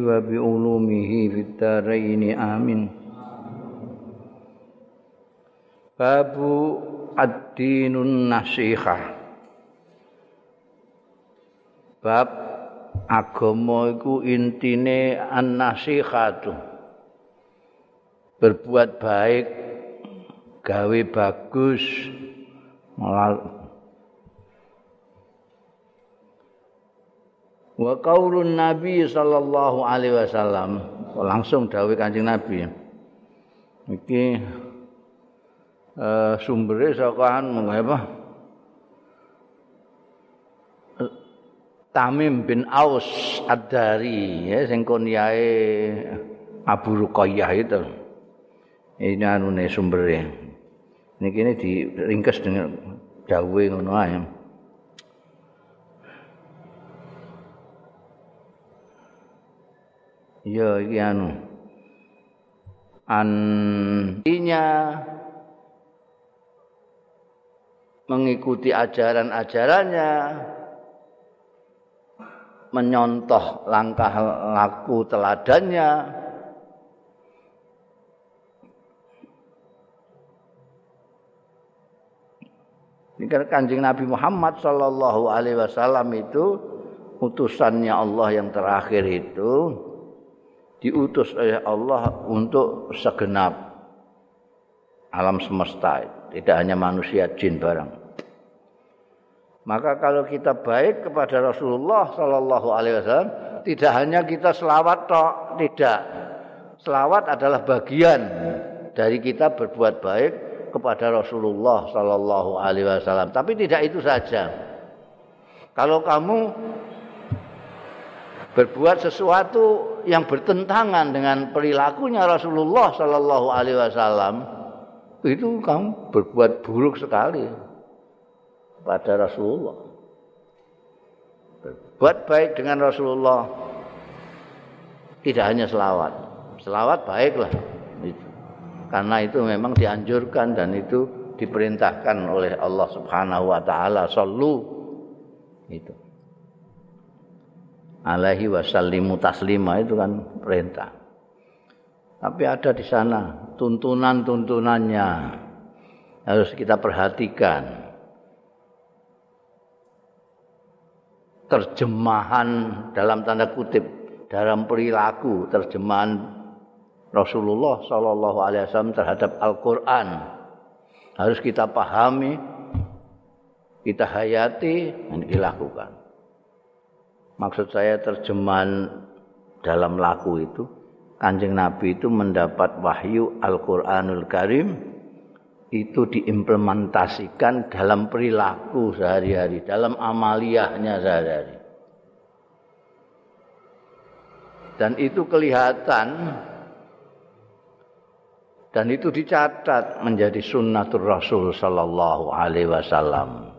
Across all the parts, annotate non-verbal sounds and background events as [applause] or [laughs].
wa bi ulumihi bitaraini amin babu ad-dinun nasiha bab agama iku intine an-nasihatu. Berbuat baik gawe bagus wa qaulun nabi sallallahu alaihi wasallam langsung dawuh kanjeng nabi iki uh, sumbere saka apa Tamim bin Aus Ad-Dari ya sing konyae Abu Ruqayyah itu. Ini anu ne sumbere. Niki ini diringkes dengan dawe ngono ae. Ya iki anu. Antinya mengikuti ajaran-ajarannya menyontoh langkah laku teladannya Ini kan kanjeng Nabi Muhammad Sallallahu Alaihi Wasallam itu utusannya Allah yang terakhir itu diutus oleh Allah untuk segenap alam semesta. Tidak hanya manusia jin barang. Maka kalau kita baik kepada Rasulullah Sallallahu Alaihi Wasallam tidak hanya kita selawat toh tidak. Selawat adalah bagian dari kita berbuat baik kepada Rasulullah Sallallahu Alaihi Wasallam. Tapi tidak itu saja. Kalau kamu berbuat sesuatu yang bertentangan dengan perilakunya Rasulullah Sallallahu Alaihi Wasallam itu kamu berbuat buruk sekali pada Rasulullah. Buat baik dengan Rasulullah tidak hanya selawat. Selawat baiklah. Karena itu memang dianjurkan dan itu diperintahkan oleh Allah Subhanahu wa taala sallu itu. Alaihi wasallimu taslima itu kan perintah. Tapi ada di sana tuntunan-tuntunannya harus kita perhatikan. terjemahan dalam tanda kutip dalam perilaku terjemahan Rasulullah Wasallam terhadap Al-Quran harus kita pahami, kita hayati dan dilakukan. Maksud saya terjemahan dalam laku itu kanjeng Nabi itu mendapat wahyu Al-Quranul Karim itu diimplementasikan dalam perilaku sehari-hari, dalam amaliyahnya sehari-hari. Dan itu kelihatan dan itu dicatat menjadi sunnatul Rasul sallallahu alaihi wasallam.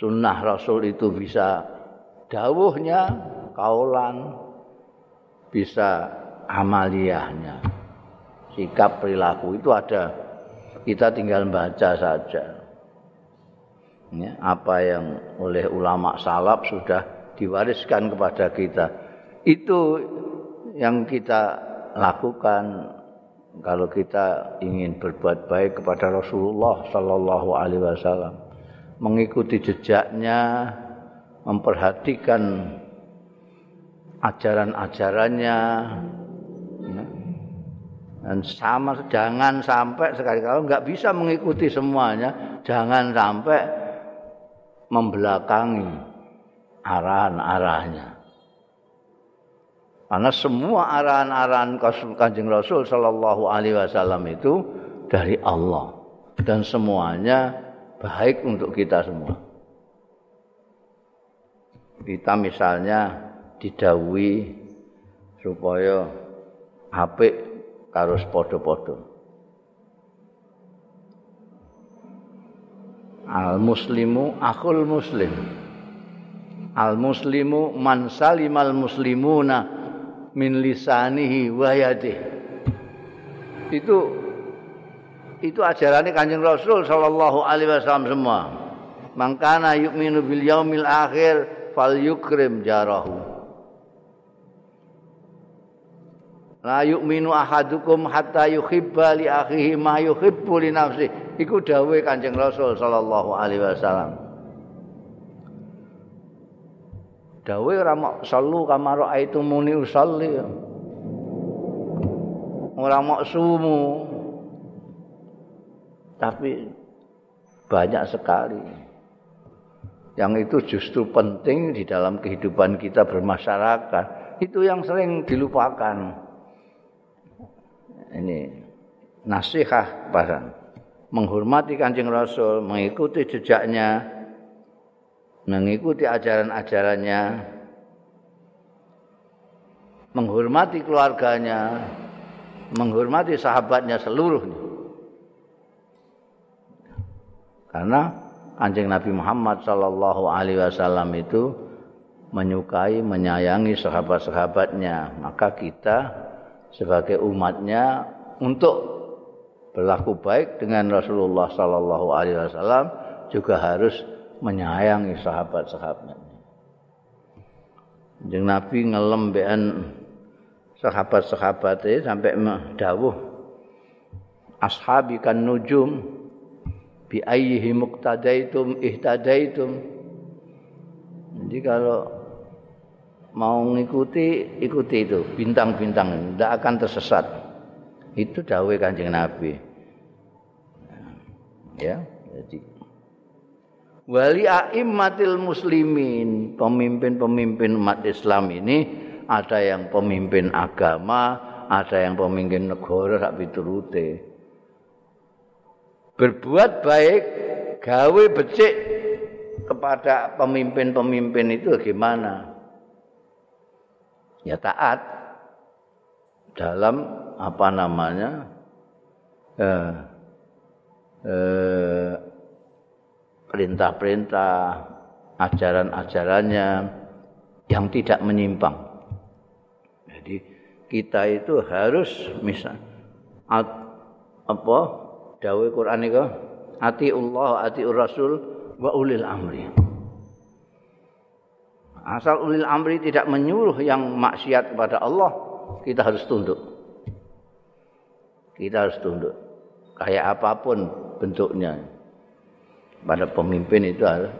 Sunnah Rasul itu bisa dawuhnya kaulan bisa amaliyahnya. Sikap perilaku itu ada kita tinggal baca saja. Ya, apa yang oleh ulama salaf sudah diwariskan kepada kita. Itu yang kita lakukan kalau kita ingin berbuat baik kepada Rasulullah sallallahu alaihi wasallam. Mengikuti jejaknya, memperhatikan ajaran-ajarannya, dan sama jangan sampai sekali kalau nggak bisa mengikuti semuanya jangan sampai membelakangi arahan-arahnya karena semua arahan-arahan kanjeng Rasul Shallallahu Alaihi Wasallam itu dari Allah. Dan semuanya baik untuk kita semua kita misalnya didawi supaya HP karo padha-padha. Al muslimu akhul muslim. Al muslimu man salimal muslimuna min lisanihi wa yadihi. Itu itu ajarannya Kanjeng Rasul sallallahu alaihi wasallam semua. Mangkana yu'minu bil yaumil akhir fal yukrim jarahu. La yu'minu ahadukum hatta yuhibba li akhihi ma yuhibbu li nafsi. Iku dawuh Kanjeng Rasul sallallahu alaihi wasallam. Dawuh ora mok sallu kama raaitumuni usalli. Ora mok sumu. Tapi banyak sekali yang itu justru penting di dalam kehidupan kita bermasyarakat. Itu yang sering dilupakan. ini nasihat pada menghormati kancing rasul mengikuti jejaknya mengikuti ajaran-ajarannya menghormati keluarganya menghormati sahabatnya seluruhnya karena anjing Nabi Muhammad Shallallahu Alaihi Wasallam itu menyukai menyayangi sahabat-sahabatnya maka kita sebagai umatnya untuk berlaku baik dengan Rasulullah sallallahu alaihi wasallam juga harus menyayangi sahabat-sahabatnya. Jeung Nabi ngelem bean sahabat-sahabatnya sampai dawuh ashabi kan nujum bi ayyihi muqtadaitum ihtadaitum. Jadi kalau mau ngikuti ikuti itu bintang-bintang tidak akan tersesat. Itu dawai kanjeng nabi. Ya jadi. Wali aimmatil muslimin pemimpin-pemimpin umat Islam ini ada yang pemimpin agama ada yang pemimpin negara sak piturute berbuat baik gawe becik kepada pemimpin-pemimpin itu gimana ya taat dalam apa namanya eh, eh, perintah-perintah ajaran-ajarannya yang tidak menyimpang. Jadi kita itu harus misal apa dawai Quran itu ati Allah ati Rasul wa ulil amri. Asal ulil amri tidak menyuruh yang maksiat kepada Allah, kita harus tunduk. Kita harus tunduk. Kayak apa pun bentuknya. Pada pemimpin itu harus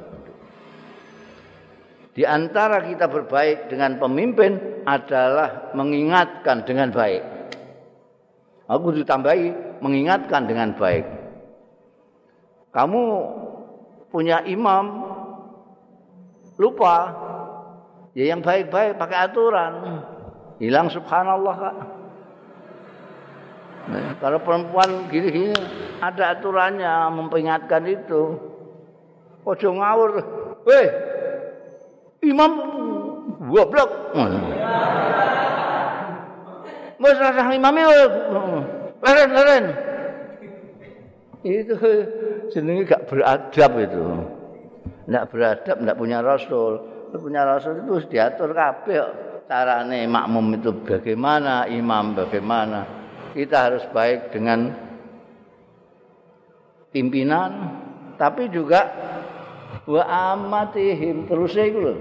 Di antara kita berbaik dengan pemimpin adalah mengingatkan dengan baik. Aku ditambahi mengingatkan dengan baik. Kamu punya imam lupa Ya yang baik-baik pakai aturan. Hilang subhanallah kak. Nah, kalau perempuan gini-gini ada aturannya memperingatkan itu. Ojo ngawur. Weh, imam goblok. Mas rasa imamnya leren leren. Itu jenenge gak beradab itu. Nggak beradab, nggak punya rasul. punya rasul itu diatur kabeh carane makmum itu bagaimana imam bagaimana kita harus baik dengan pimpinan tapi juga wa amatihim terus itu loh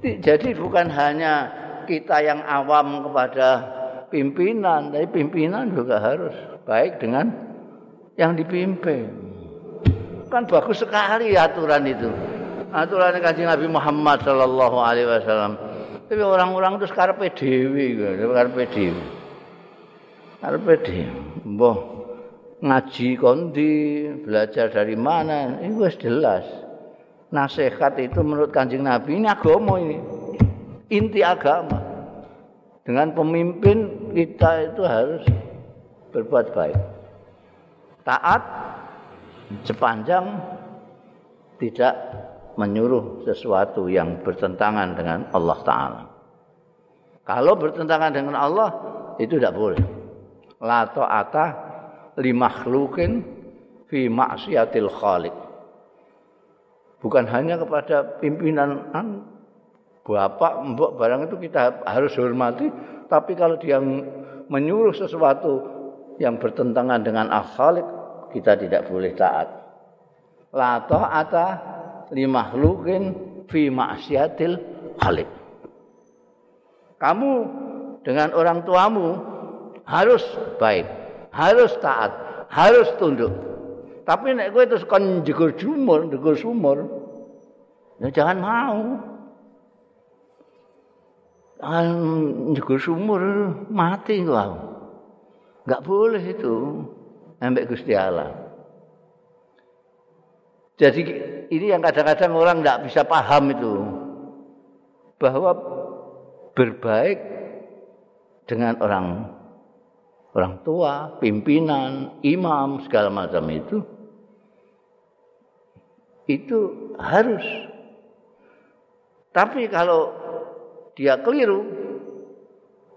jadi bukan hanya kita yang awam kepada pimpinan tapi pimpinan juga harus baik dengan yang dipimpin kan bagus sekali aturan itu aturan kanjeng Nabi Muhammad sallallahu alaihi wasallam. Tapi orang-orang itu sekarang PDW, sekarang PDW. Sekarang PDW. Mbah ngaji kondi, belajar dari mana, ini wis jelas. Nasihat itu menurut kanjeng Nabi ini agama ini. Inti agama. Dengan pemimpin kita itu harus berbuat baik. Taat sepanjang tidak menyuruh sesuatu yang bertentangan dengan Allah Ta'ala. Kalau bertentangan dengan Allah, itu tidak boleh. La ta'ata li makhlukin fi maksiatil khaliq. Bukan hanya kepada pimpinan bapak, mbok barang itu kita harus hormati, tapi kalau dia menyuruh sesuatu yang bertentangan dengan al-khaliq, kita tidak boleh taat. La ta'ata li makhlukin fi maksiatil khaliq. Kamu dengan orang tuamu harus baik, harus taat, harus tunduk. Tapi nek kowe terus kon jegur sumur, jegur sumur, ya jangan mau. Jangan jegur sumur mati kau. Enggak boleh itu. Ambek Gusti Allah. Jadi ini yang kadang-kadang orang tidak bisa paham itu bahwa berbaik dengan orang orang tua, pimpinan, imam segala macam itu itu harus. Tapi kalau dia keliru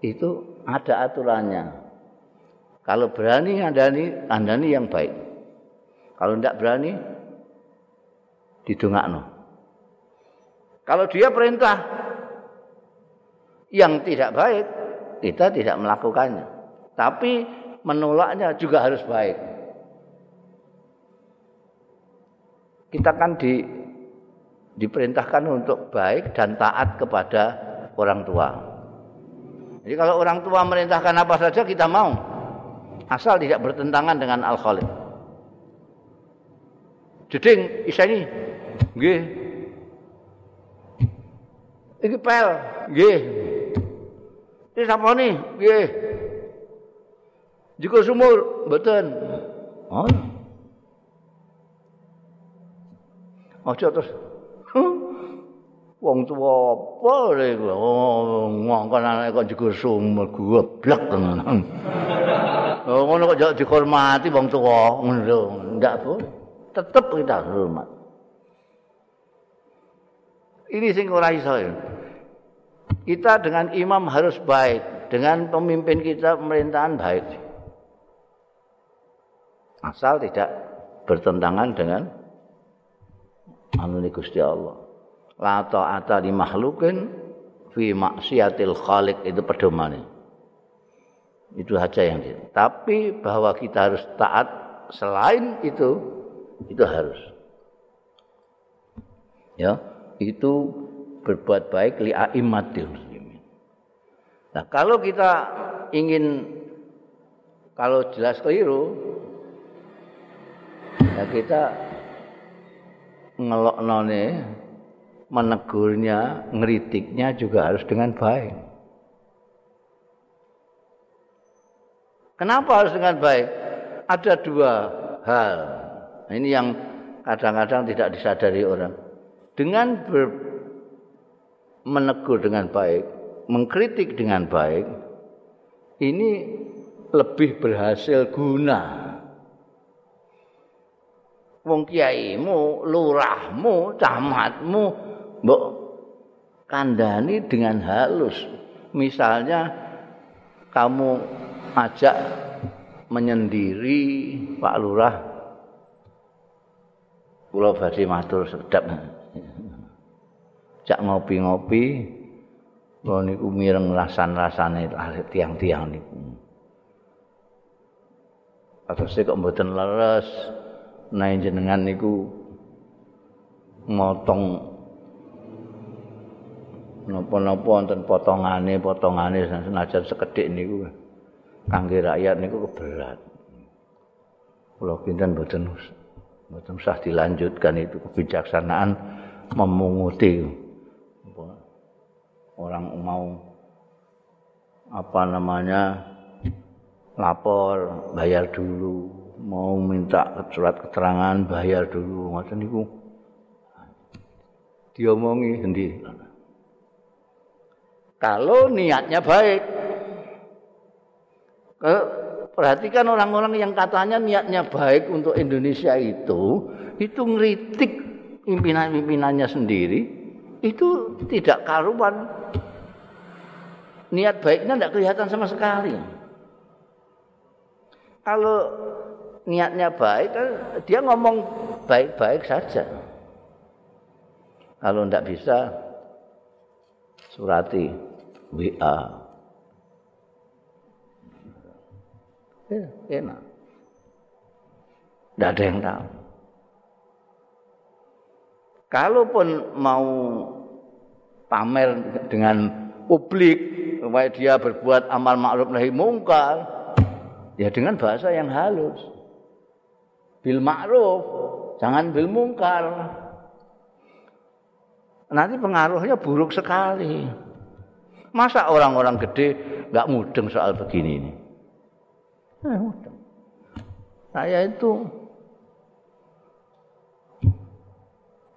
itu ada aturannya. Kalau berani andani, andani yang baik. Kalau tidak berani, didongakno. Kalau dia perintah yang tidak baik, kita tidak melakukannya. Tapi menolaknya juga harus baik. Kita kan di diperintahkan untuk baik dan taat kepada orang tua. Jadi kalau orang tua merintahkan apa saja kita mau. Asal tidak bertentangan dengan al-khaliq. Jeding isani Nggih. Iki pel, nggih. Iki sapa ni? Nggih. Jiko sumur, mboten. Oh. Aja terus. Wong tuwa apa lek ngongkon anak kok jiko sumur goblok tenan. Oh ngono kok dihormati wong tuwa ngono ndak bu. Tetep kita hormat. Ini sing ora iso. Kita dengan imam harus baik, dengan pemimpin kita pemerintahan baik. Asal tidak bertentangan dengan anune Gusti Allah. La ta'ata di makhlukin fi maksiatil khaliq itu pedomane. Itu saja yang dia. Tapi bahwa kita harus taat selain itu itu harus. Ya itu berbuat baik li aimatil muslimin. Nah, kalau kita ingin kalau jelas keliru ya kita ngeloknone menegurnya, ngeritiknya juga harus dengan baik. Kenapa harus dengan baik? Ada dua hal. Ini yang kadang-kadang tidak disadari orang. dengan ber, menegur dengan baik, mengkritik dengan baik, ini lebih berhasil guna. Wong kiaimu, lurahmu, camatmu, mbok kandani dengan halus. Misalnya kamu ajak menyendiri Pak Lurah, Pulau Badi Matur sedap. cak ngopi-ngopi lho niku mireng rasan-rasane tiang-tiang niku Atas kok mboten leres naik jenengan niku motong napa-napa wonten potongane potongane senajan sekedhik niku. Kangge rakyat niku keberat. Kula kinten mboten mboten usah dilanjutkan itu kebijaksanaan memunguti. Orang mau apa namanya lapor bayar dulu mau minta surat keterangan bayar dulu ngoten niku. Diomongi sendiri kalau niatnya baik. Perhatikan orang-orang yang katanya niatnya baik untuk Indonesia itu itu ngeritik pimpinan-pimpinannya sendiri itu tidak karuan. Niat baiknya tidak kelihatan sama sekali. Kalau niatnya baik kan dia ngomong baik-baik saja. Kalau tidak bisa surati WA ya, enak. Tidak ada yang tahu. Kalaupun mau pamer dengan publik supaya dia berbuat amal ma'ruf nahi mungkar ya dengan bahasa yang halus. Bil ma'ruf jangan bil mungkar. Nanti pengaruhnya buruk sekali masa orang-orang gede nggak mudeng soal begini ini eh, mudeng saya itu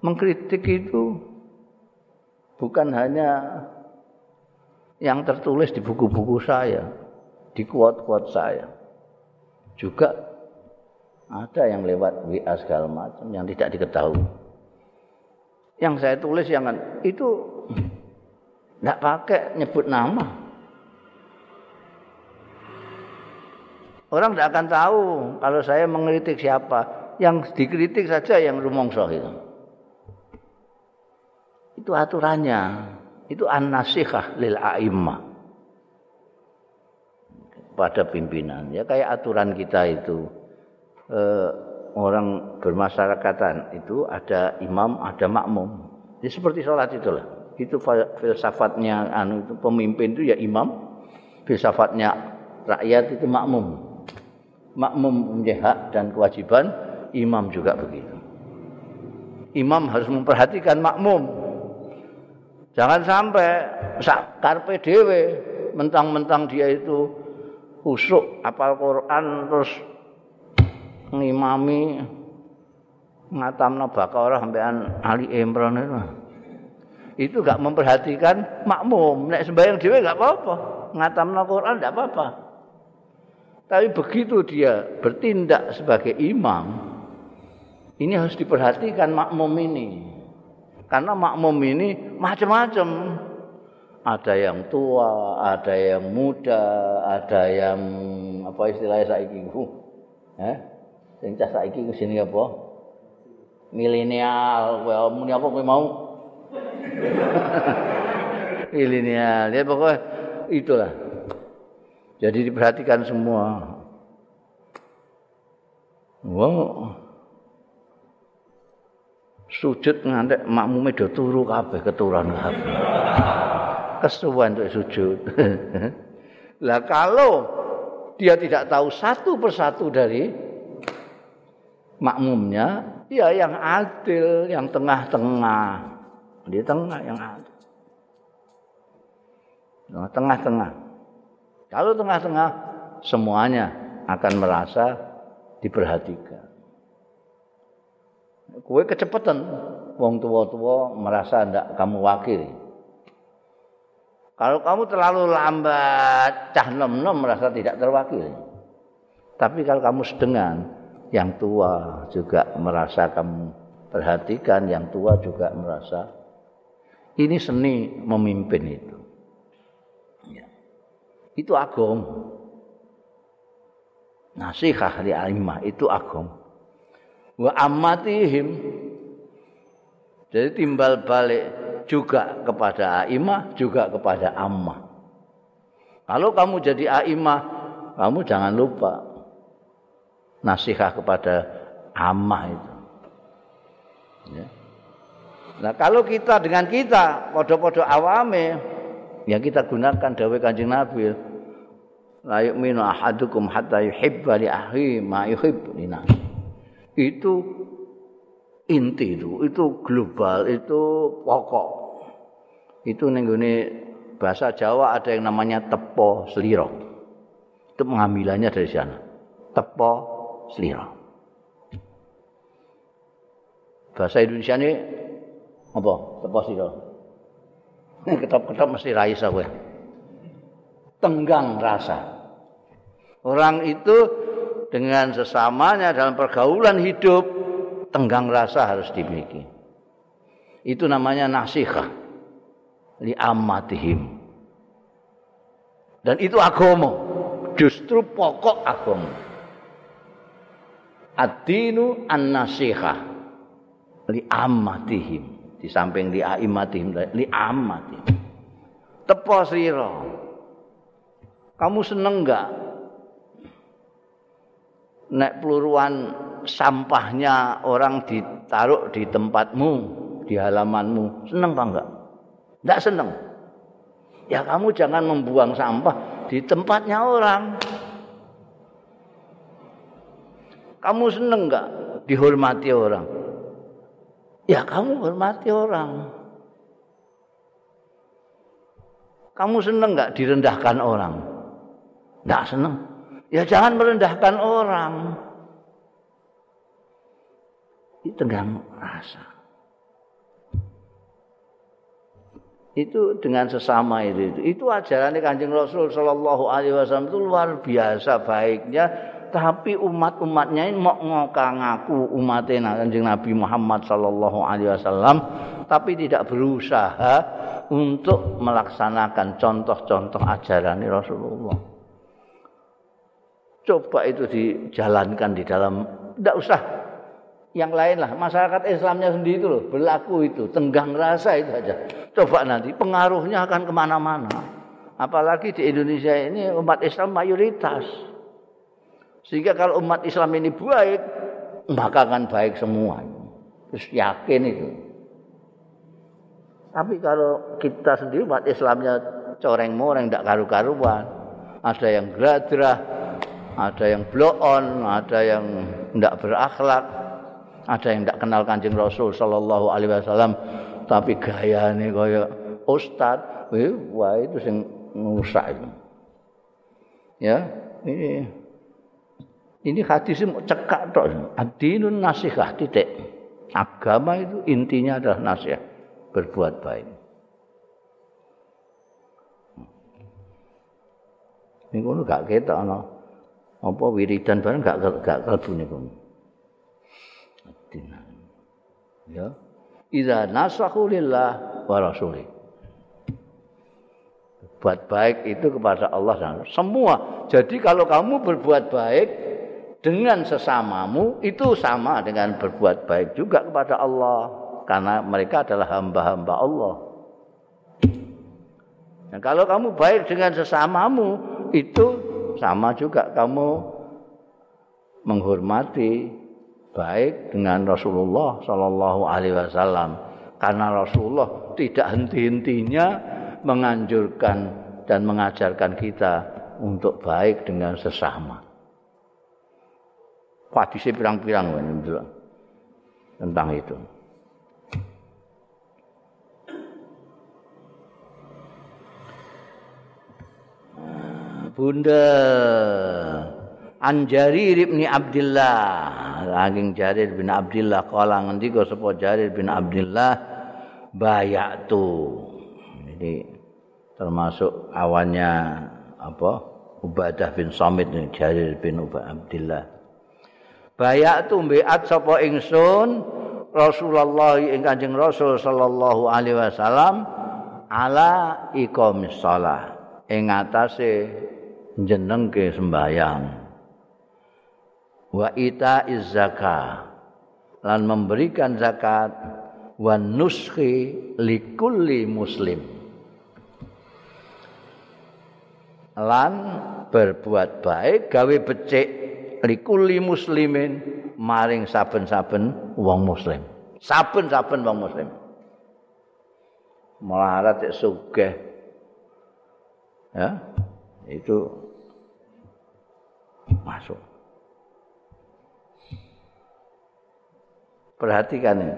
mengkritik itu bukan hanya yang tertulis di buku-buku saya, di kuat-kuat saya. Juga ada yang lewat WA segala macam yang tidak diketahui. Yang saya tulis yang itu tidak pakai nyebut nama. Orang tidak akan tahu kalau saya mengkritik siapa. Yang dikritik saja yang rumongso itu. Itu aturannya. Itu an-nasihah lil a'immah. Pada pimpinan. Ya kayak aturan kita itu. Eh, orang bermasyarakatan itu ada imam, ada makmum. Ya seperti sholat itulah. Itu filsafatnya anu itu pemimpin itu ya imam. Filsafatnya rakyat itu makmum. Makmum punya hak dan kewajiban, imam juga begitu. Imam harus memperhatikan makmum. Jangan sampai sak karpe dhewe mentang-mentang dia itu khusyuk apal Quran terus ngimami ngatamna Baqarah sampean Ali Imran itu. Itu gak memperhatikan makmum. Nek sembahyang dhewe gak apa-apa. Ngatamna Quran gak apa-apa. Tapi begitu dia bertindak sebagai imam, ini harus diperhatikan makmum ini. Karena makmum ini macam-macam. Ada yang tua, ada yang muda, ada yang apa istilahnya saiki ku. Eh? Sing cah saiki ku sini apa? Milenial, kowe apa kowe mau? [laughs] Milenial. Ya pokoknya itulah. Jadi diperhatikan semua. Wow. sujud ngantek makmume do turu kabeh keturunan kabeh. [laughs] Kesuwen untuk sujud. [laughs] lah kalau dia tidak tahu satu persatu dari makmumnya, ya yang adil, yang tengah-tengah. Di tengah yang adil. Nah, tengah-tengah. Kalau tengah-tengah semuanya akan merasa diperhatikan. Kue kecepatan, wong tua-tua merasa ndak kamu wakili. Kalau kamu terlalu lambat, cah nom-nom merasa tidak terwakili. Tapi kalau kamu sedengan, yang tua juga merasa kamu perhatikan, yang tua juga merasa ini seni memimpin itu. Ya. Itu agom. Nasihah di alimah itu agom. wa ammatihim jadi timbal balik juga kepada aimah juga kepada ammah kalau kamu jadi aimah kamu jangan lupa nasihat kepada ammah itu ya. Nah kalau kita dengan kita podo-podo awame yang kita gunakan dawai kanjeng nabi la yu'minu ahadukum hatta yuhibba li akhi ma yuhibbu li itu inti itu, itu global, itu pokok. Itu nenggone bahasa Jawa ada yang namanya tepo seliro. Itu pengambilannya dari sana. Tepo seliro. Bahasa Indonesia ini apa? Tepo seliro. Ketop-ketop mesti raisa gue. Tenggang rasa. Orang itu dengan sesamanya dalam pergaulan hidup tenggang rasa harus dimiliki itu namanya nasihah li amatihim dan itu agama justru pokok agama ad-dinu an-nasihah li amatihim di samping li aimatihim li amatihim tepo sira kamu seneng enggak nek peluruan sampahnya orang ditaruh di tempatmu, di halamanmu, seneng apa enggak? Enggak seneng. Ya kamu jangan membuang sampah di tempatnya orang. Kamu seneng nggak dihormati orang? Ya kamu hormati orang. Kamu seneng nggak direndahkan orang? Nggak seneng. Ya jangan merendahkan orang. Itu tenggang rasa. Itu dengan sesama itu. Itu, itu ajaran Kanjeng Rasul Shallallahu Alaihi Wasallam itu luar biasa baiknya tapi umat-umatnya ini mau ngokang ngaku umatnya kanjeng Nabi Muhammad Sallallahu Alaihi Wasallam tapi tidak berusaha untuk melaksanakan contoh-contoh ajaran Rasulullah. Coba itu dijalankan di dalam, tidak usah yang lain lah masyarakat Islamnya sendiri itu loh berlaku itu tenggang rasa itu aja. Coba nanti pengaruhnya akan ke mana-mana. Apalagi di Indonesia ini umat Islam mayoritas. Sehingga kalau umat Islam ini baik, maka akan baik semua. Terus yakin itu. Tapi kalau kita sendiri umat Islamnya coreng moreng tidak karu-karuan, ada yang gradrah, ada yang blow on, ada yang tidak berakhlak, ada yang tidak kenal kanjeng Rasul Shallallahu Alaihi Wasallam, tapi gaya ini kaya ustad, wah itu yang ngusak itu. Ya, ini ini hadis mau cekak tok. Adinun nasihat titik. Agama itu intinya adalah nasihat, berbuat baik. Ini kono gak ketok ana apa wiridan bareng gak gak kalbu niku. Ya. Idza nasahu lillah wa rasulih. Buat baik itu kepada Allah dan semua. Jadi kalau kamu berbuat baik dengan sesamamu itu sama dengan berbuat baik juga kepada Allah. Karena mereka adalah hamba-hamba Allah. Dan kalau kamu baik dengan sesamamu itu sama juga kamu menghormati baik dengan Rasulullah Shallallahu Alaihi Wasallam. Karena Rasulullah tidak henti-hentinya menganjurkan dan mengajarkan kita untuk baik dengan sesama hadisnya pirang-pirang tentang itu. Bunda Anjarir bin Abdullah Laging Jarir bin Abdullah Kala ngendika sapa Jarir bin Abdullah Bayatu Jadi termasuk awannya apa? Ubadah bin Samit Jarir bin Abdullah Bayak tu mbiat sapa ingsun Rasulullah ing Kanjeng Rasul sallallahu alaihi wasallam ala iqamis shalah ing atase jenengke sembayang wa ita zakah lan memberikan zakat wa nuskhi likulli muslim. Lan berbuat baik gawe becik likuli muslimin maring saben-saben wong muslim. Saben-saben wong muslim. Melarat cek sugih. Ya, itu masuk. Perhatikan ini.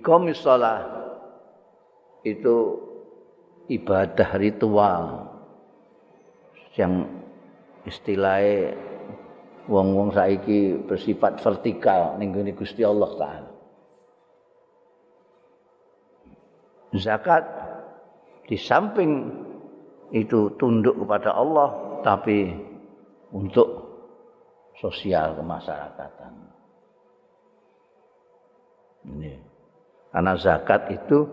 Ikomis sholat itu ibadah ritual yang istilahnya wong-wong saiki bersifat vertikal ning Gusti Allah taala. Zakat di samping itu tunduk kepada Allah tapi untuk sosial kemasyarakatan. Ini. Karena zakat itu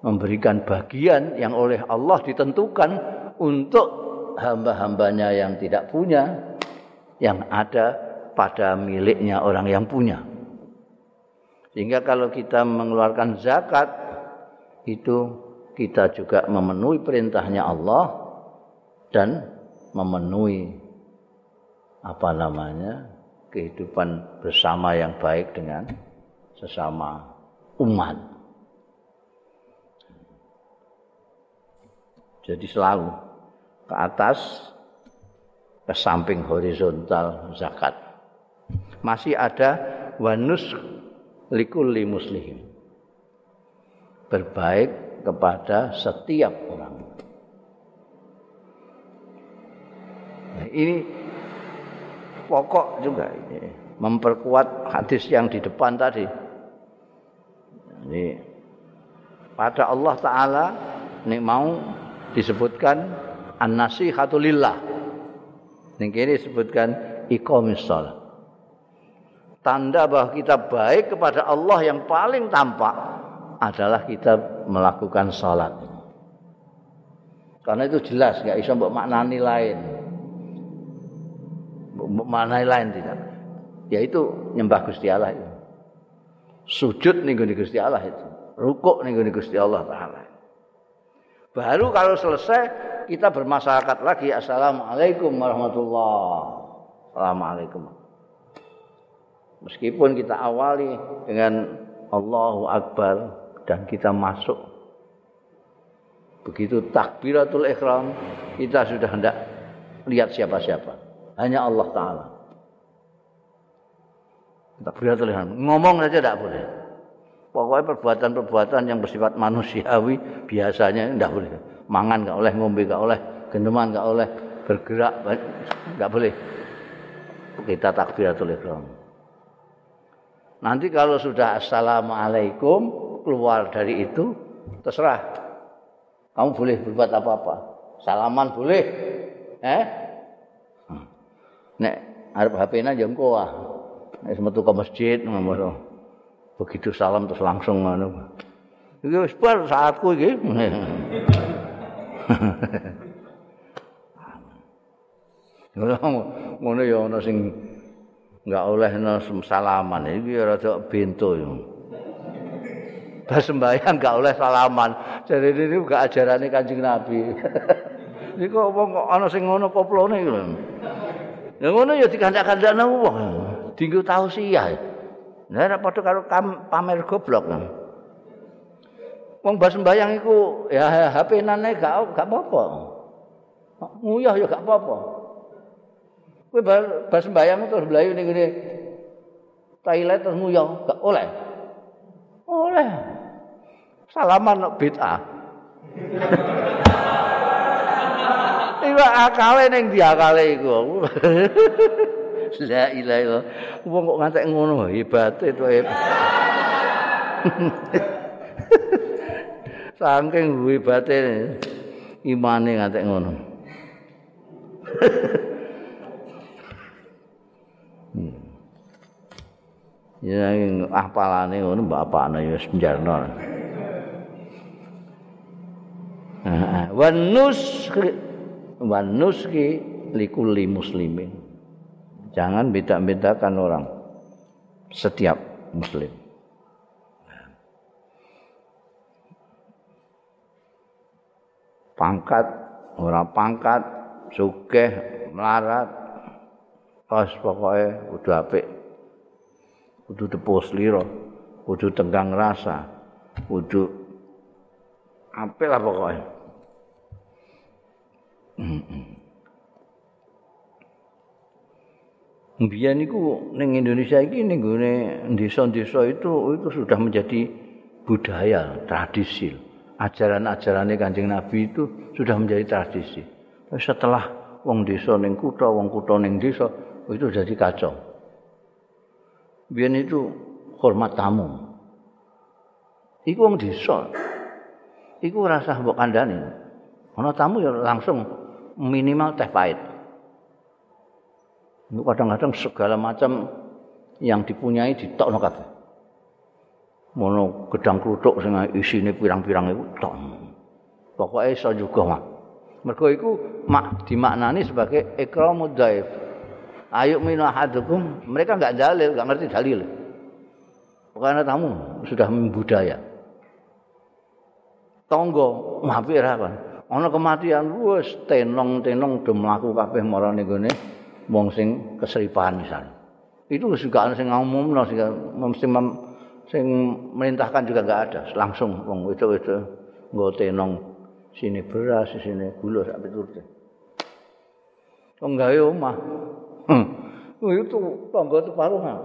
memberikan bagian yang oleh Allah ditentukan untuk hamba-hambanya yang tidak punya yang ada pada miliknya orang yang punya. Sehingga kalau kita mengeluarkan zakat itu kita juga memenuhi perintahnya Allah dan memenuhi apa namanya kehidupan bersama yang baik dengan sesama umat. Jadi selalu ke atas ke samping horizontal zakat. Masih ada wanus likulli muslim. Berbaik kepada setiap orang. Nah, ini pokok juga ini memperkuat hadis yang di depan tadi. Ini pada Allah Taala ini mau disebutkan an-nasihatu lillah. Ini kini disebutkan iqamis salat. Tanda bahwa kita baik kepada Allah yang paling tampak adalah kita melakukan salat. Karena itu jelas nggak bisa mbok maknani lain. Mbok maknani lain tidak. Yaitu nyembah Gusti Allah itu. Sujud nih Gusti Allah itu. Rukuk nih Gusti Allah taala. Baru kalau selesai kita bermasyarakat lagi. Assalamualaikum warahmatullahi Assalamualaikum. Meskipun kita awali dengan Allahu Akbar dan kita masuk. Begitu takbiratul ikhram, kita sudah hendak lihat siapa-siapa. Hanya Allah Ta'ala. Takbiratul ikhram. Ngomong saja tidak boleh. Pokoknya perbuatan-perbuatan yang bersifat manusiawi biasanya tidak boleh. Mangan nggak boleh, ngombe nggak boleh, gendeman nggak boleh, bergerak nggak boleh. Kita takbiratul ihram. Nanti kalau sudah assalamualaikum keluar dari itu terserah. Kamu boleh berbuat apa-apa. Salaman boleh. Eh? Nek arep HP-na yo engko ah. Nek metu ke masjid ngono. begitu salam terus langsung ngono. Iki wis bar saatku iki. [laughs] Ngono ya ana sing enggak oleh salaman iki rada bento yo. Pas sembahyang enggak oleh salaman. Jadi ini enggak ajarane Kanjeng Nabi. [laughs] Iki kok wong kok ana sing ngono koplone iki lho. Ya ngono ya dikancak-kancakne wong. Dinggo tausiah. Ya. Lah ora padha karo pamer goblok. Wong bas sembayang iku ya HP-nane gak gak apa-apa. Nguyah ya gak apa-apa. Kowe bas sembayang terus mlayu ning ngene toilet terus nguyah gak oleh. Oleh. Salaman nok bid'ah. [laughs] Iwa akale ning diakale iku. La ilaha illallah. Wong kok ngantek ngono hebate to hebat. [laughs] Saking hebate imane ngantek ngono. Hmm. Ya apalane ngono bapakne ya senjarno. Wan nuski likulli muslimin. Jangan beda-bedakan orang. Setiap muslim. Pangkat, orang pangkat, sugih, melarat, pas pokoknya udah apik. Kudu tepus liro, kudu tenggang rasa, kudu apik lah pokoknya. [clears throat] Biyen niku ning Indonesia iki ning gone desa-desa itu itu sudah menjadi budaya, tradisi. Ajaran-ajarane Kanjeng Nabi itu sudah menjadi tradisi. Setelah wong desa ning kutha, wong kutha ning desa itu jadi kacau. Biyen itu hormat tamu. Iku wong desa. Iku rasa mbok kandhani. Ana tamu ya langsung minimal teh pahit. kadang-kadang segala macam yang dipunyai ditokno kabeh. Mono gedang kluthuk sing isine pirang-pirang iku tok. Pokoke iso juga mak. Mergo iku mak dimaknani sebagai ikramud dhaif. Ayo minah hadukum, mereka enggak dalil, enggak ngerti dalil. Pokoknya tamu sudah membudaya. Tonggo mampir apa? Ana kematian wis tenong-tenong do mlaku kabeh marane gone wong sing keseripan misalnya. Itu juga sing ngumumno sing mesti sing merintahkan juga enggak ada, langsung wong itu itu nggo tenong Sini beras, sini gula sak piturute. Wong gawe omah. Oh itu tangga itu paruhan.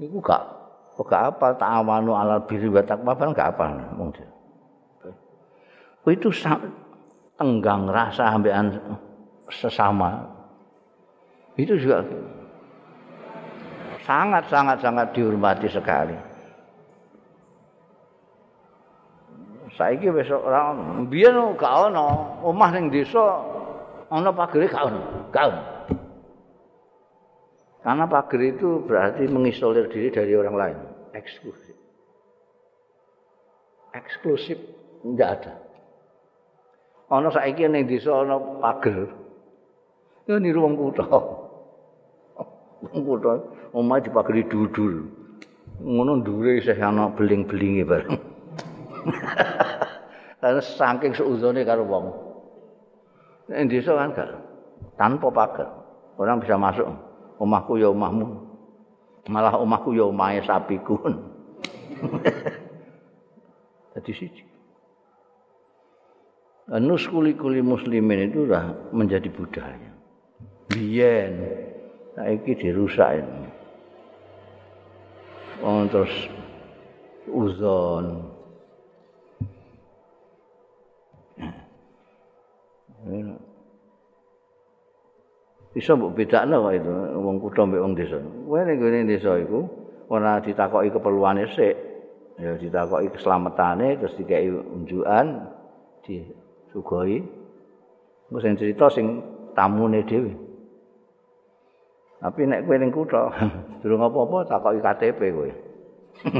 Iku gak gak apa ta'awanu alal birri wa taqwa gak apa mung Oh itu tenggang rasa ambekan sesama. Itu juga sangat sangat sangat dihormati sekali. Saiki wis ora ono. Biyen gak ono, omah ning desa ana pagere gak ono, gak ono. Karena pagar itu berarti mengisolir diri dari orang lain, eksklusif. Eksklusif enggak ada. Ana saiki ning desa ana pagar. Ya niru wong kutha. Kutha omah dipagari dudul. Ngono dhuwure isih ana beling-belinge bareng. [laughs] Karena saking seuzone karo wong. Ning desa kan gak tanpa pagar. Orang bisa masuk. omahku ya omahmu malah omahku ya omahe sapiku [laughs] jadi siji Nus kuli-kuli muslimin itu sudah menjadi budaya. Biyen, saiki dirusak ini. Oh, terus uzon. Bisa mbok bedakno kok itu wong kutha mbek wong desa. Kowe ning gone desa iku ora ditakoki keperluane sik, ya ditakoki keselamatane terus dikai unjukan disugoi. Engko sing cerita sing tamune dhewe. Tapi nek kowe ning kutha [laughs] durung apa-apa takoki KTP kowe. [laughs]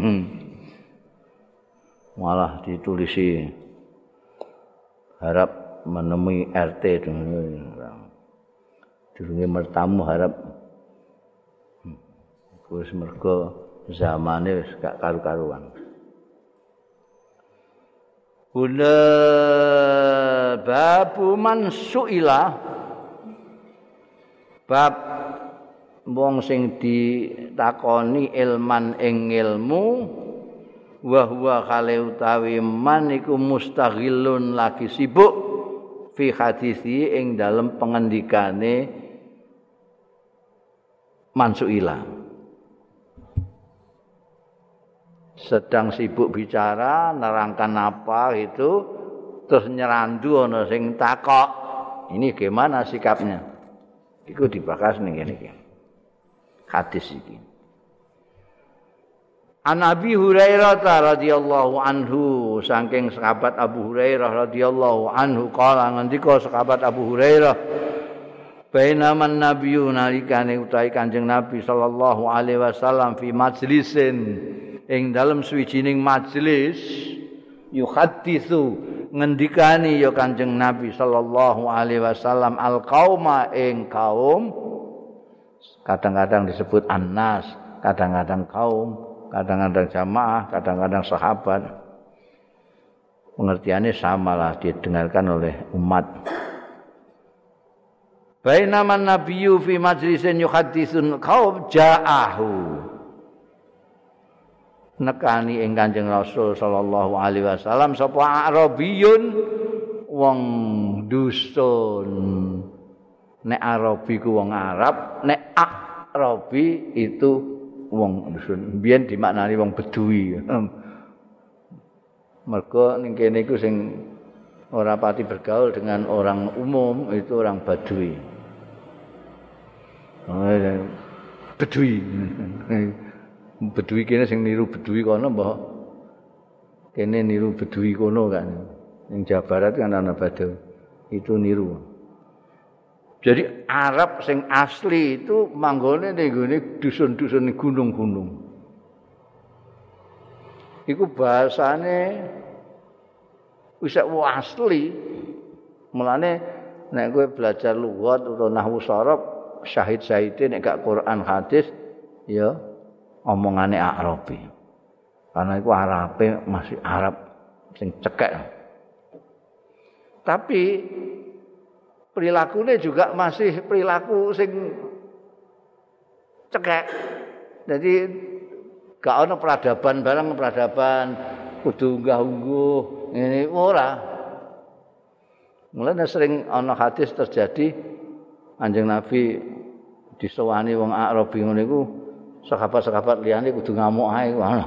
Malah ditulisi harap menemui RT dengan durunge. Mertamu harap. Hmm, wis mergo zamane wis gak karu-karuan. Bunda babu man suila. Bab wong sing ditakoni ilman ing ilmu wa huwa kale utawi man iku mustaghilun lagi sibuk fi hadisi ing dalem pengendikane mansuila sedang sibuk bicara nerangkan apa itu terus nyerandu ana sing takok. Ini gimana sikapnya? Itu dibahas nih ini hadis ini An Abi Hurairah radhiyallahu anhu saking sahabat Abu Hurairah radhiyallahu anhu kala ngendika sahabat Abu Hurairah Bainaman nabiyyu nalikane utahe Kanjeng Nabi sallallahu alaihi wasallam fi majlisin ing dalem suwijining majelis yuhadditsu ngendikani ya Kanjeng Nabi sallallahu alaihi wasallam al qauma ing kaum kadang-kadang disebut annas kadang-kadang kaum kadang-kadang jamaah kadang-kadang sahabat pengertiannya samalah didengarkan oleh umat Bainama nabiyyu fi majlisin yuhaddisun qaum ja'ahu. Nekani ing Kanjeng Rasul sallallahu alaihi wasallam sapa Arabiyun wong dusun. Nek Arabi ku wong Arab, nek Arabi itu wong dusun. Biyen dimaknani wong Bedui. Mergo ning kene iku sing ora pati bergaul dengan orang umum itu orang Badui. bedui. [laughs] Bedui kene sing niru bedui kono mbah kene niru bedui kono kan. Ning Jawa Barat kan ana badau itu niru jadi Arab sing asli itu manggone ning gone dusun-dusun gunung-gunung iku bahasane wis asli mulane nek kowe belajar lughat utawa nahwu sharaf syahid-syahide nek gak Quran hadis ya omongane Arabi. Karena itu Arabe masih Arab sing cekek. Tapi perilakunya juga masih perilaku sing cekek. Jadi gak ono peradaban barang peradaban kudu unggah-ungguh ini ora Mulane sering ana hadis terjadi Anjing Nabi disewani wong Arabi ngono iku sahabat-sahabat liyane kudu ngamuk ae ngono.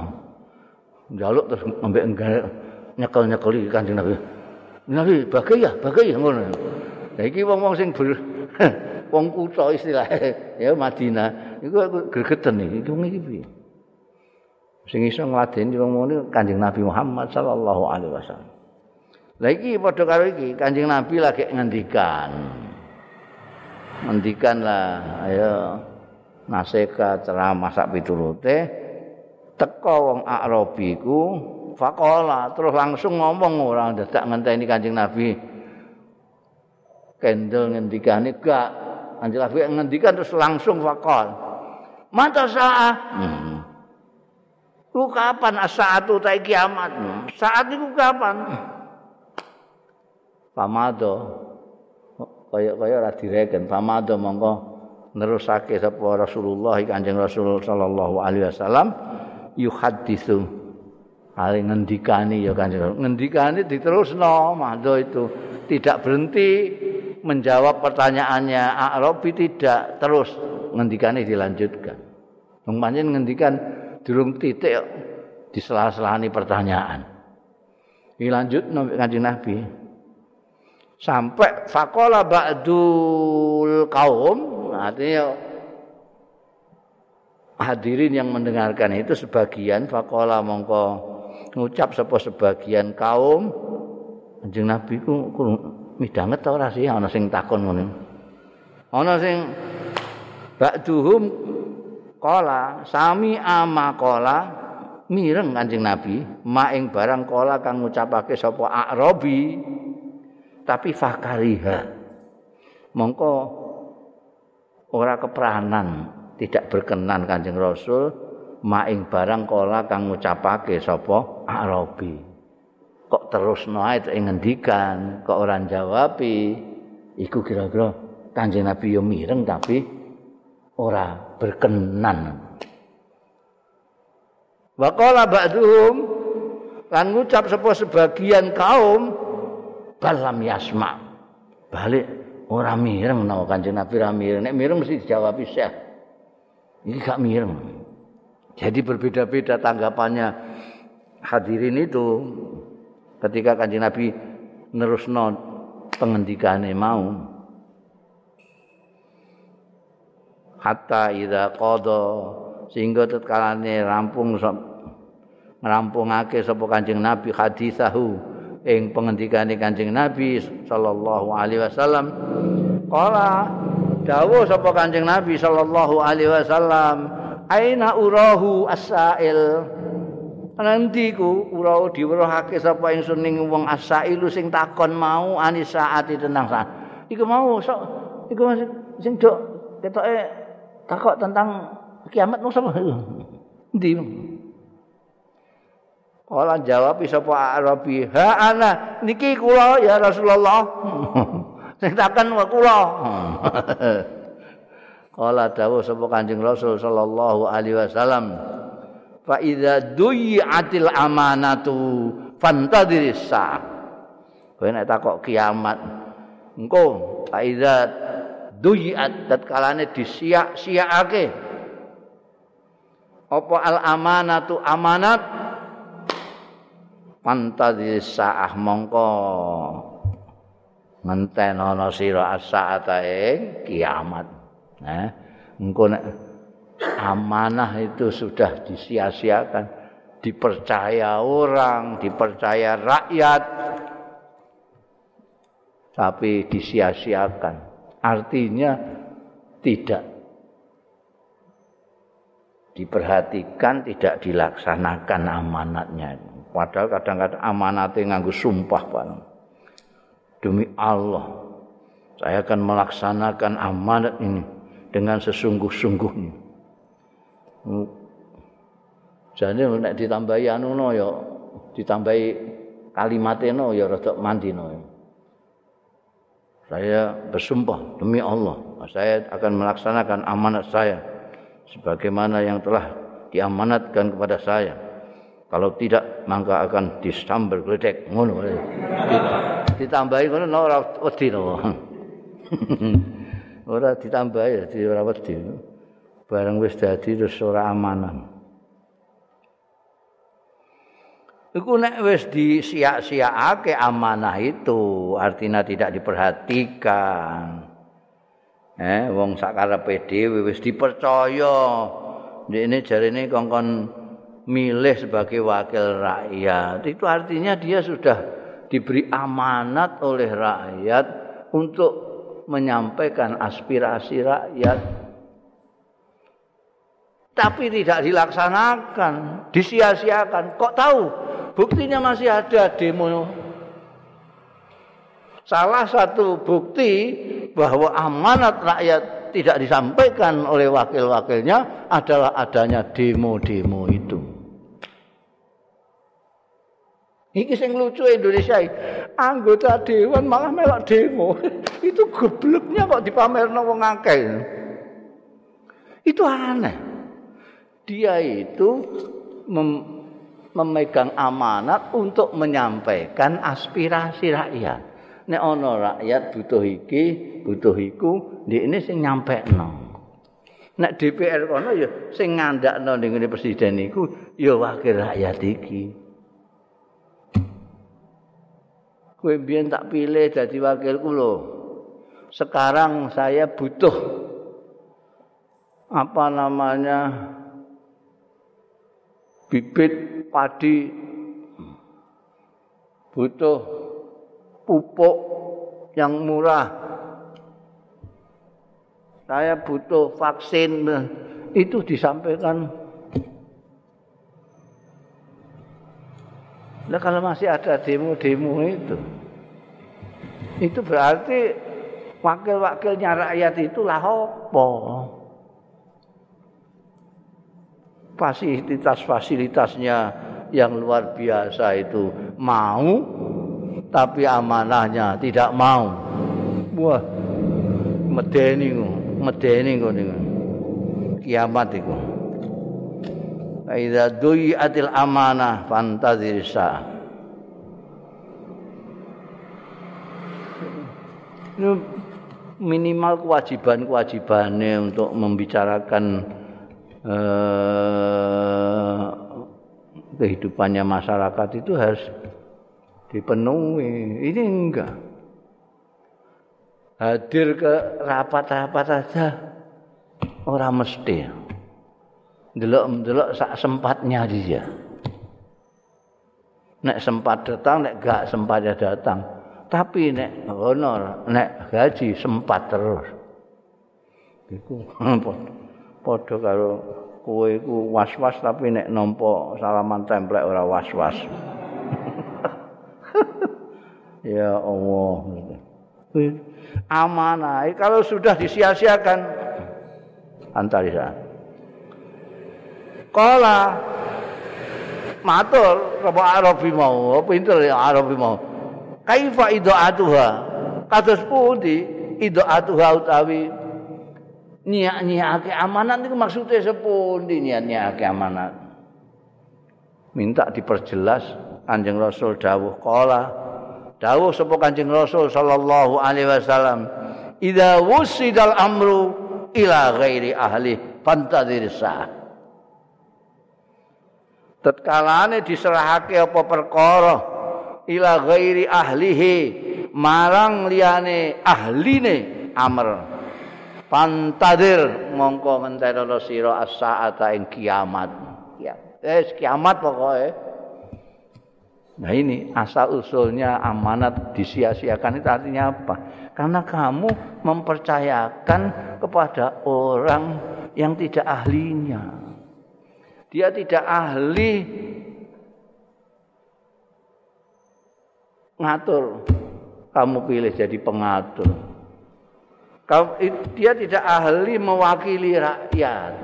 Njaluk terus ambek nyekel-nyekeli Kanjeng Nabi. Nabi bagai ya, bagai ya ngono. Lah iki wong-wong sing [laughs] wong kutha istilah ya Madinah iku gregeten iki wong iki piye. Sing iso ngladeni wong ngono Kanjeng Nabi Muhammad sallallahu alaihi wasallam. Lah iki padha karo iki Kanjeng Nabi lagi ngendikan. Ngendikan lah ayo nasihat ceramah sak piturute teko wong Arabi ku faqala terus langsung ngomong orang dadak ngenteni Kanjeng Nabi. Kendel ngendikane gak Kanjeng Nabi ngendikan terus langsung faqal. Mata saat. Hmm. Ku kapan as-saatu ta kiamat? Saat itu kapan? pamado kaya-kaya ora direken pamado mongko nerusake sapa Rasulullah Kanjeng Rasul sallallahu alaihi wasallam yuhaddisu ali ngendikani ya Kanjeng ngendikani diterusno mado itu tidak berhenti menjawab pertanyaannya Arabi tidak terus ngendikani dilanjutkan. Wong pancen ngendikan durung titik di sela-selani pertanyaan. Dilanjut Kanjeng Nabi. Sampai fakola ba'dul kaum artinya hadirin yang mendengarkan itu sebagian fakola mongko ngucap sebagian kaum. Anjing nabi ku midanget ora sih? Ana sing takon ngono ana sing ba'duhum kola sami ama kola. Mireng kanjeng nabi maing barang kola kang ngucapake sapa arabi. Tapi fakariha. Mongko ora kepranan tidak berkenan kanjeng rasul maing barang kola kang ngucapake sapa arabi terus nae ngendikan kok ora jawabi iku kira-kira kanjeng nabi yo mireng tapi ora berkenan. Waqala ba'duhum lan ngucap sapa sebagian kaum balam yasma. Balik ora mireng menawa kanjeng Nabi ora mireng. Nek mireng mesti dijawab syekh. Ini gak mireng. Jadi berbeda-beda tanggapannya hadirin itu ketika kanjeng Nabi nerusno pengendikane mau hatta idza qada sehingga tetkalane rampung ngerampungake sapa kanjeng Nabi hadisahu ing pengendikane Kanjeng Nabi sallallahu alaihi wasallam. Qala dawuh sapa Kanjeng Nabi sallallahu alaihi wasallam aina urahu asail nanti ku urahu diweruhake sapa ingsun ning wong asailu sing takon mau anis saat tentang saat. Iku mau sok iku sing dok ketoke takok tentang kiamat mau sapa? Ndi Kala jawab sapa Arabi, "Ha ana niki kula ya Rasulullah." [laughs] Sing takon kula. [laughs] Kala dawuh sapa Kanjeng Rasul sallallahu alaihi wasallam, "Fa idza duyi'atil amanatu fantadhiris sa." Kowe nek takok kiamat, engko fa idza duyi'at tatkalane disia-siaake. Apa al amanatu amanat pantadhi sa'ah mongko ngenten ana sira as-sa'ata kiamat nah engko nek amanah itu sudah disia-siakan dipercaya orang dipercaya rakyat tapi disia-siakan artinya tidak diperhatikan tidak dilaksanakan amanatnya Padahal kadang-kadang amanatnya nganggu sumpah Pak. Demi Allah, saya akan melaksanakan amanat ini dengan sesungguh-sungguhnya. Jadi nek ditambahi anu no ya ditambahi kalimatnya no ya rada mandi no. Saya bersumpah demi Allah, saya akan melaksanakan amanat saya sebagaimana yang telah diamanatkan kepada saya. Kalau tidak maka akan disambel gledek ngono. ditambahi ngono ora wedi to. [laughs] ora ditambahi dadi ora wedi. Bareng wis dadi terus ora amanah. Iku nek wis disia-siaake amanah itu, artinya tidak diperhatikan. Eh, wong sakarepe dhewe wis dipercaya. Ini jarine kongkon milih sebagai wakil rakyat. Itu artinya dia sudah diberi amanat oleh rakyat untuk menyampaikan aspirasi rakyat. Tapi tidak dilaksanakan, disia-siakan. Kok tahu? buktinya masih ada demo. Salah satu bukti bahwa amanat rakyat tidak disampaikan oleh wakil-wakilnya adalah adanya demo-demo itu. Iki sing lucu Indonesia anggota dewan malah melok demo. [laughs] itu gobloknya kok dipamerno wong akeh. Itu aneh. Dia itu memegang amanat untuk menyampaikan aspirasi rakyat. Nek ana rakyat butuh iki, butuh iku, ndekne sing nyampekno. Nek DPR kono ya sing ngandakno ning presiden iku ya wakil rakyat iki. Kowe biyen tak pilih dadi wakilku lho. Sekarang saya butuh apa namanya bibit padi. Butuh pupuk yang murah. Saya butuh vaksin. Itu disampaikan. Nah kalau masih ada demo-demo itu. Itu berarti wakil-wakilnya rakyat itu lah apa? Fasilitas-fasilitasnya yang luar biasa itu. Mau tapi amanahnya tidak mau. Wah medeni medeni ngono kiamat iku. Aida dui atil amanah fantazir minimal kewajiban-kewajibannya untuk membicarakan eh, kehidupannya masyarakat itu harus dipenuhi. Ini enggak. Hadir ke rapat-rapat saja orang mesti. Delok-delok sak sempatnya dia. Nek sempat datang, nek gak sempat ya datang. Tapi nek honor, nek gaji sempat terus. Iku [laughs] padha karo kowe iku was-was tapi nek nampa salaman templek ora was-was. [laughs] ya Allah. Amanah kalau sudah disia-siakan antarisa. Kala matur apa Arabi mau, pinter ya Arabi mau. Kaifa idoatuha? Kados pundi idoatuha utawi niat-niat amanat itu maksudnya sepundi niat-niat amanat? Minta diperjelas Kanjeng Rasul dawuh kala dawuh sapa Kanjeng Rasul sallallahu alaihi wasallam? Idza wusidal amru ila ghairi ahli fantadhir sa tatkalane diserahake apa perkara ila ghairi ahlihi marang liyane ahline amr pantadir mongko menterono sira as-saata ing kiamat. Ya. Eh kiamat pokoknya nah ini asal usulnya amanat disia-siakan itu artinya apa? Karena kamu mempercayakan kepada orang yang tidak ahlinya. Dia tidak ahli ngatur. Kamu pilih jadi pengatur dia tidak ahli mewakili rakyat.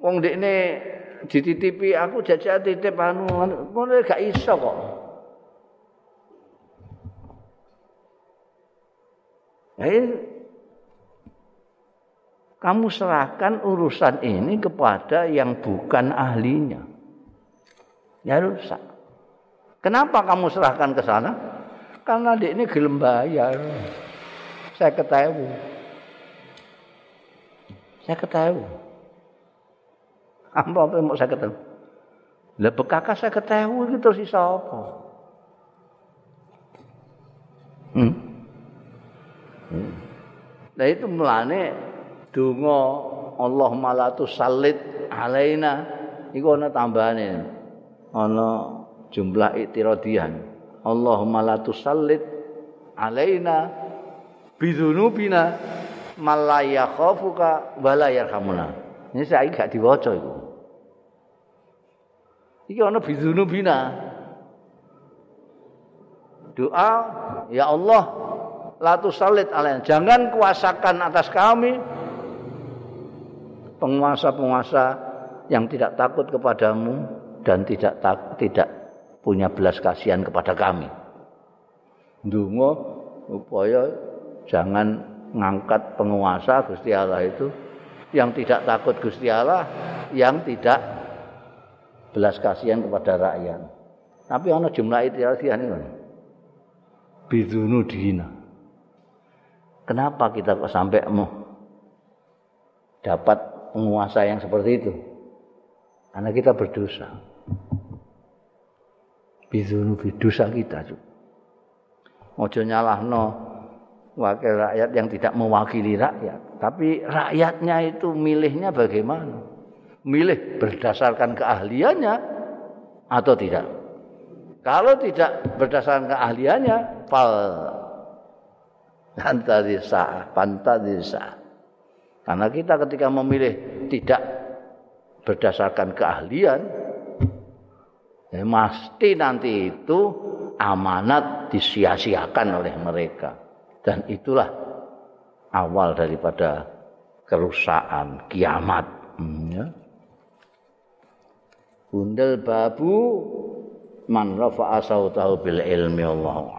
Wong dekne dititipi aku jajak titip anu ngono gak iso kok. Eh, kamu serahkan urusan ini kepada yang bukan ahlinya. Ya rusak. Kenapa kamu serahkan ke sana? Karena dia ini gelem bayar. Saya ketahui. Saya ketahui. Apa apa mau saya ketahui? Lah bekaka saya ketahui gitu sih apa? Hmm? hmm. Nah itu melane donga Allahumma la tusallit alaina iku ana tambahane ana jumlah iktiradian Allahumma la tusallit alaina bidzunubina malaya khafuka wala yarhamuna. Ini saya gak diwaca iku iki ana bidzunubina doa ya Allah la tusallit alaina. Jangan kuasakan atas kami penguasa-penguasa yang tidak takut kepadamu dan tidak tak, tidak punya belas kasihan kepada kami. Dungo upaya jangan ngangkat penguasa Gusti Allah itu yang tidak takut Gusti Allah, yang tidak belas kasihan kepada rakyat. Tapi ana jumlah itirasian itu. Bidunu dina. Kenapa kita kok sampai mau dapat penguasa yang seperti itu. Karena kita berdosa. Bidunu dosa kita juga. Ojo nyalahno wakil rakyat yang tidak mewakili rakyat. Tapi rakyatnya itu milihnya bagaimana? Milih berdasarkan keahliannya atau tidak? Kalau tidak berdasarkan keahliannya, fal pantadisa, pantadisa. Karena kita ketika memilih tidak berdasarkan keahlian, ya pasti nanti itu amanat disia-siakan oleh mereka. Dan itulah awal daripada kerusakan kiamat. Hmm, ya. Bundel babu man rafa'a sautahu bil ilmi Allah.